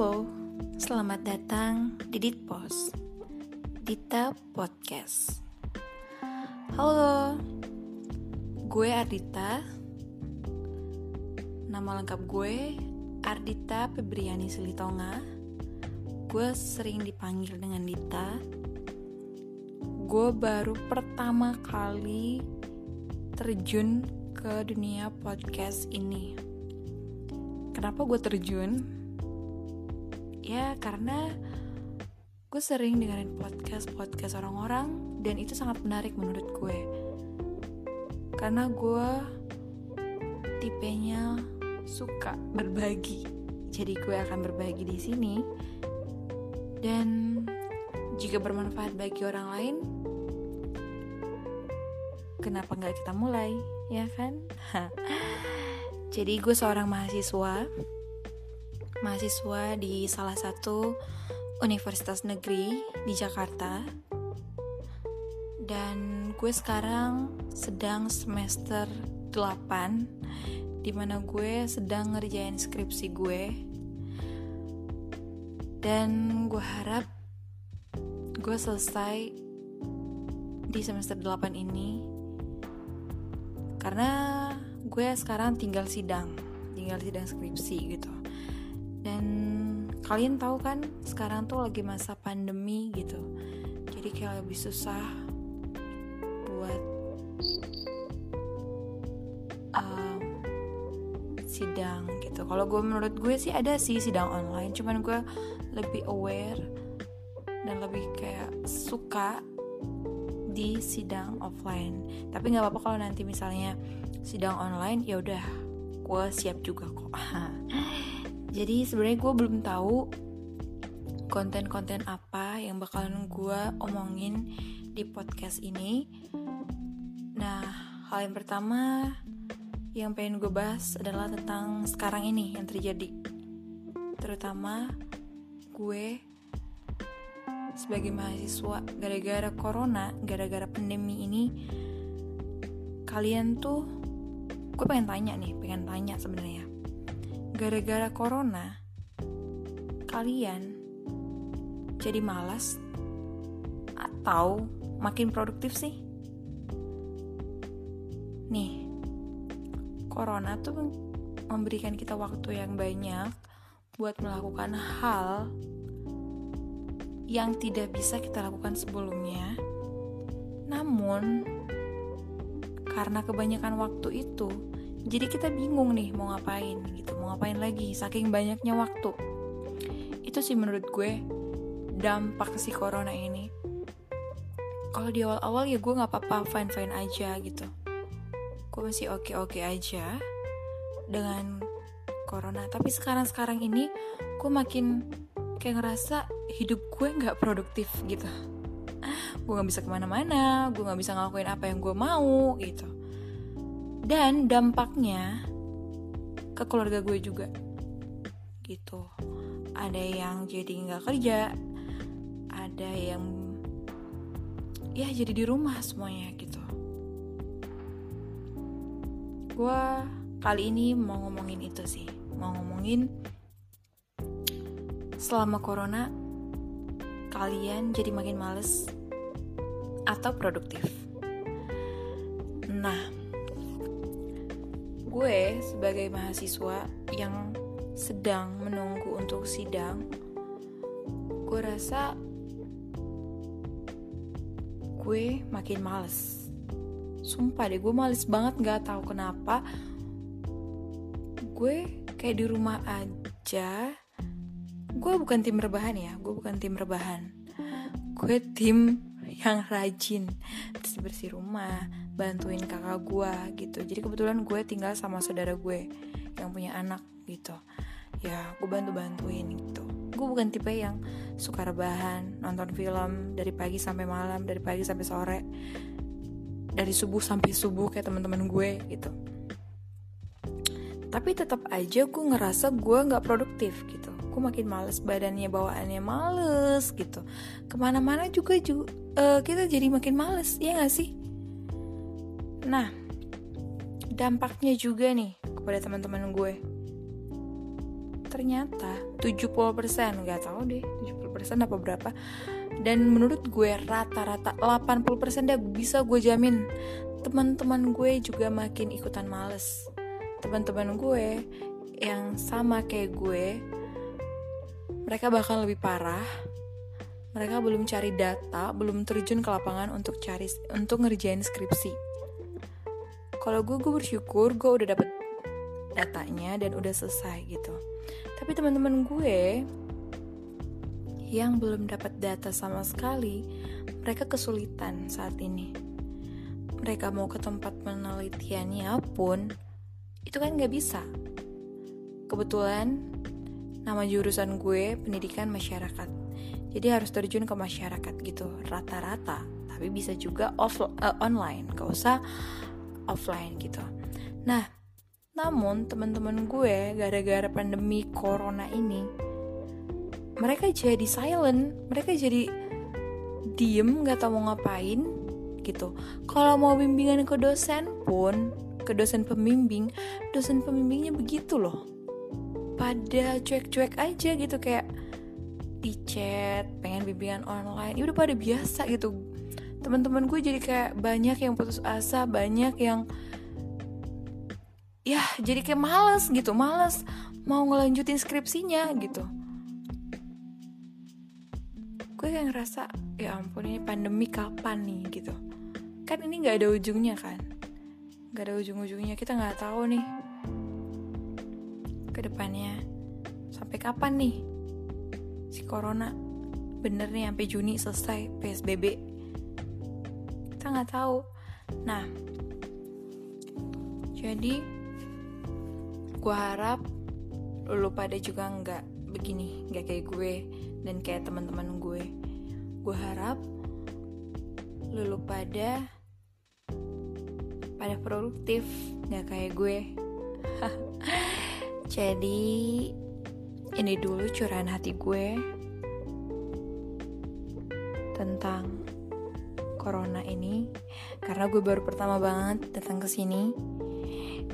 Halo, selamat datang di Ditpos Dita Podcast. Halo, gue Ardita. Nama lengkap gue Ardita Febriani Silitonga Gue sering dipanggil dengan Dita. Gue baru pertama kali terjun ke dunia podcast ini. Kenapa gue terjun? Ya karena gue sering dengerin podcast podcast orang-orang dan itu sangat menarik menurut gue. Karena gue tipenya suka berbagi. Jadi gue akan berbagi di sini. Dan jika bermanfaat bagi orang lain kenapa nggak kita mulai? Ya kan? Jadi gue seorang mahasiswa mahasiswa di salah satu universitas negeri di Jakarta. Dan gue sekarang sedang semester 8 di mana gue sedang ngerjain skripsi gue. Dan gue harap gue selesai di semester 8 ini karena gue sekarang tinggal sidang, tinggal sidang skripsi gitu dan kalian tahu kan sekarang tuh lagi masa pandemi gitu. Jadi kayak lebih susah buat um, sidang gitu. Kalau gue menurut gue sih ada sih sidang online cuman gue lebih aware dan lebih kayak suka di sidang offline. Tapi nggak apa-apa kalau nanti misalnya sidang online ya udah gue siap juga kok jadi sebenarnya gue belum tahu konten-konten apa yang bakalan gue omongin di podcast ini. Nah hal yang pertama yang pengen gue bahas adalah tentang sekarang ini yang terjadi. Terutama gue sebagai mahasiswa gara-gara corona gara-gara pandemi ini kalian tuh gue pengen tanya nih pengen tanya sebenarnya gara-gara corona kalian jadi malas atau makin produktif sih? Nih, corona tuh memberikan kita waktu yang banyak buat melakukan hal yang tidak bisa kita lakukan sebelumnya. Namun, karena kebanyakan waktu itu, jadi kita bingung nih mau ngapain gitu mau ngapain lagi saking banyaknya waktu. Itu sih menurut gue dampak si corona ini. Kalau di awal-awal ya gue nggak apa-apa fine fine aja gitu. Gue masih oke oke aja dengan corona. Tapi sekarang sekarang ini gue makin kayak ngerasa hidup gue nggak produktif gitu. Gue nggak bisa ke mana-mana gue nggak bisa ngelakuin apa yang gue mau gitu dan dampaknya ke keluarga gue juga. Gitu. Ada yang jadi nggak kerja ada yang ya jadi di rumah semuanya gitu. Gue kali ini mau ngomongin itu sih. Mau ngomongin selama corona kalian jadi makin males atau produktif? Nah gue sebagai mahasiswa yang sedang menunggu untuk sidang, gue rasa gue makin males. Sumpah deh, gue males banget gak tahu kenapa. Gue kayak di rumah aja. Gue bukan tim rebahan ya, gue bukan tim rebahan. Gue tim yang rajin terus bersih rumah bantuin kakak gue gitu. Jadi kebetulan gue tinggal sama saudara gue yang punya anak gitu. Ya gue bantu bantuin gitu. Gue bukan tipe yang suka rebahan nonton film dari pagi sampai malam dari pagi sampai sore. Dari subuh sampai subuh kayak teman-teman gue gitu. Tapi tetap aja gue ngerasa gue nggak produktif gitu gue makin males badannya bawaannya males gitu. Ke mana-mana juga juga uh, kita jadi makin males ya gak sih? Nah, dampaknya juga nih kepada teman-teman gue. ternyata 70% nggak tahu deh 70% apa berapa. Dan menurut gue rata-rata 80% deh bisa gue jamin. Teman-teman gue juga makin ikutan males. Teman-teman gue yang sama kayak gue mereka bakal lebih parah. Mereka belum cari data belum terjun ke lapangan untuk cari untuk ngerjain skripsi. Kalau gue gue bersyukur gue udah dapet datanya dan udah selesai gitu. Tapi teman-teman gue yang belum dapat data sama sekali mereka kesulitan saat ini. Mereka mau ke tempat penelitiannya pun itu kan nggak bisa. Kebetulan nama jurusan gue pendidikan masyarakat jadi harus terjun ke masyarakat gitu rata-rata tapi bisa juga off uh, online gak usah offline gitu nah namun teman-teman gue gara-gara pandemi corona ini mereka jadi silent, mereka jadi diem nggak tahu mau ngapain gitu. Kalau mau bimbingan ke dosen pun, ke dosen pembimbing, dosen pembimbingnya begitu loh. Pada cuek-cuek aja gitu kayak di chat, pengen bimbingan online, ya udah pada biasa gitu. Teman-teman gue jadi kayak banyak yang putus asa, banyak yang ya jadi kayak males gitu males mau ngelanjutin skripsinya gitu. Gue kayak ngerasa ya ampun ini pandemi kapan nih gitu. Kan ini nggak ada ujungnya kan? Nggak ada ujung-ujungnya kita nggak tahu nih ke depannya sampai kapan nih? Si corona bener nih sampai Juni selesai PSBB kita nggak tahu. Nah jadi gue harap lu pada juga nggak begini nggak kayak gue dan kayak teman-teman gue. Gue harap lu pada pada produktif nggak kayak gue jadi ini dulu curahan hati gue tentang corona ini karena gue baru pertama banget datang ke sini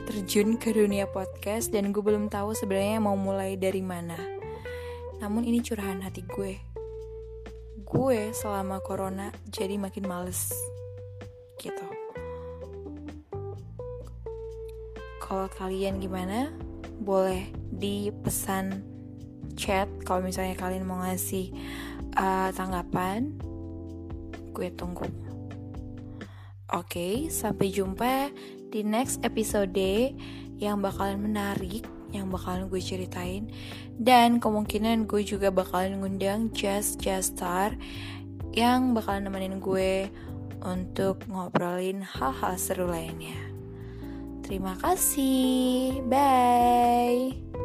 terjun ke dunia podcast dan gue belum tahu sebenarnya mau mulai dari mana. Namun ini curahan hati gue. Gue selama corona jadi makin males. Gitu. Kalau kalian gimana? Boleh di pesan chat kalau misalnya kalian mau ngasih uh, tanggapan. Gue tunggu. Oke, okay, sampai jumpa di next episode yang bakalan menarik yang bakalan gue ceritain dan kemungkinan gue juga bakalan ngundang Just Just Star yang bakalan nemenin gue untuk ngobrolin hal-hal seru lainnya. Terima kasih, bye.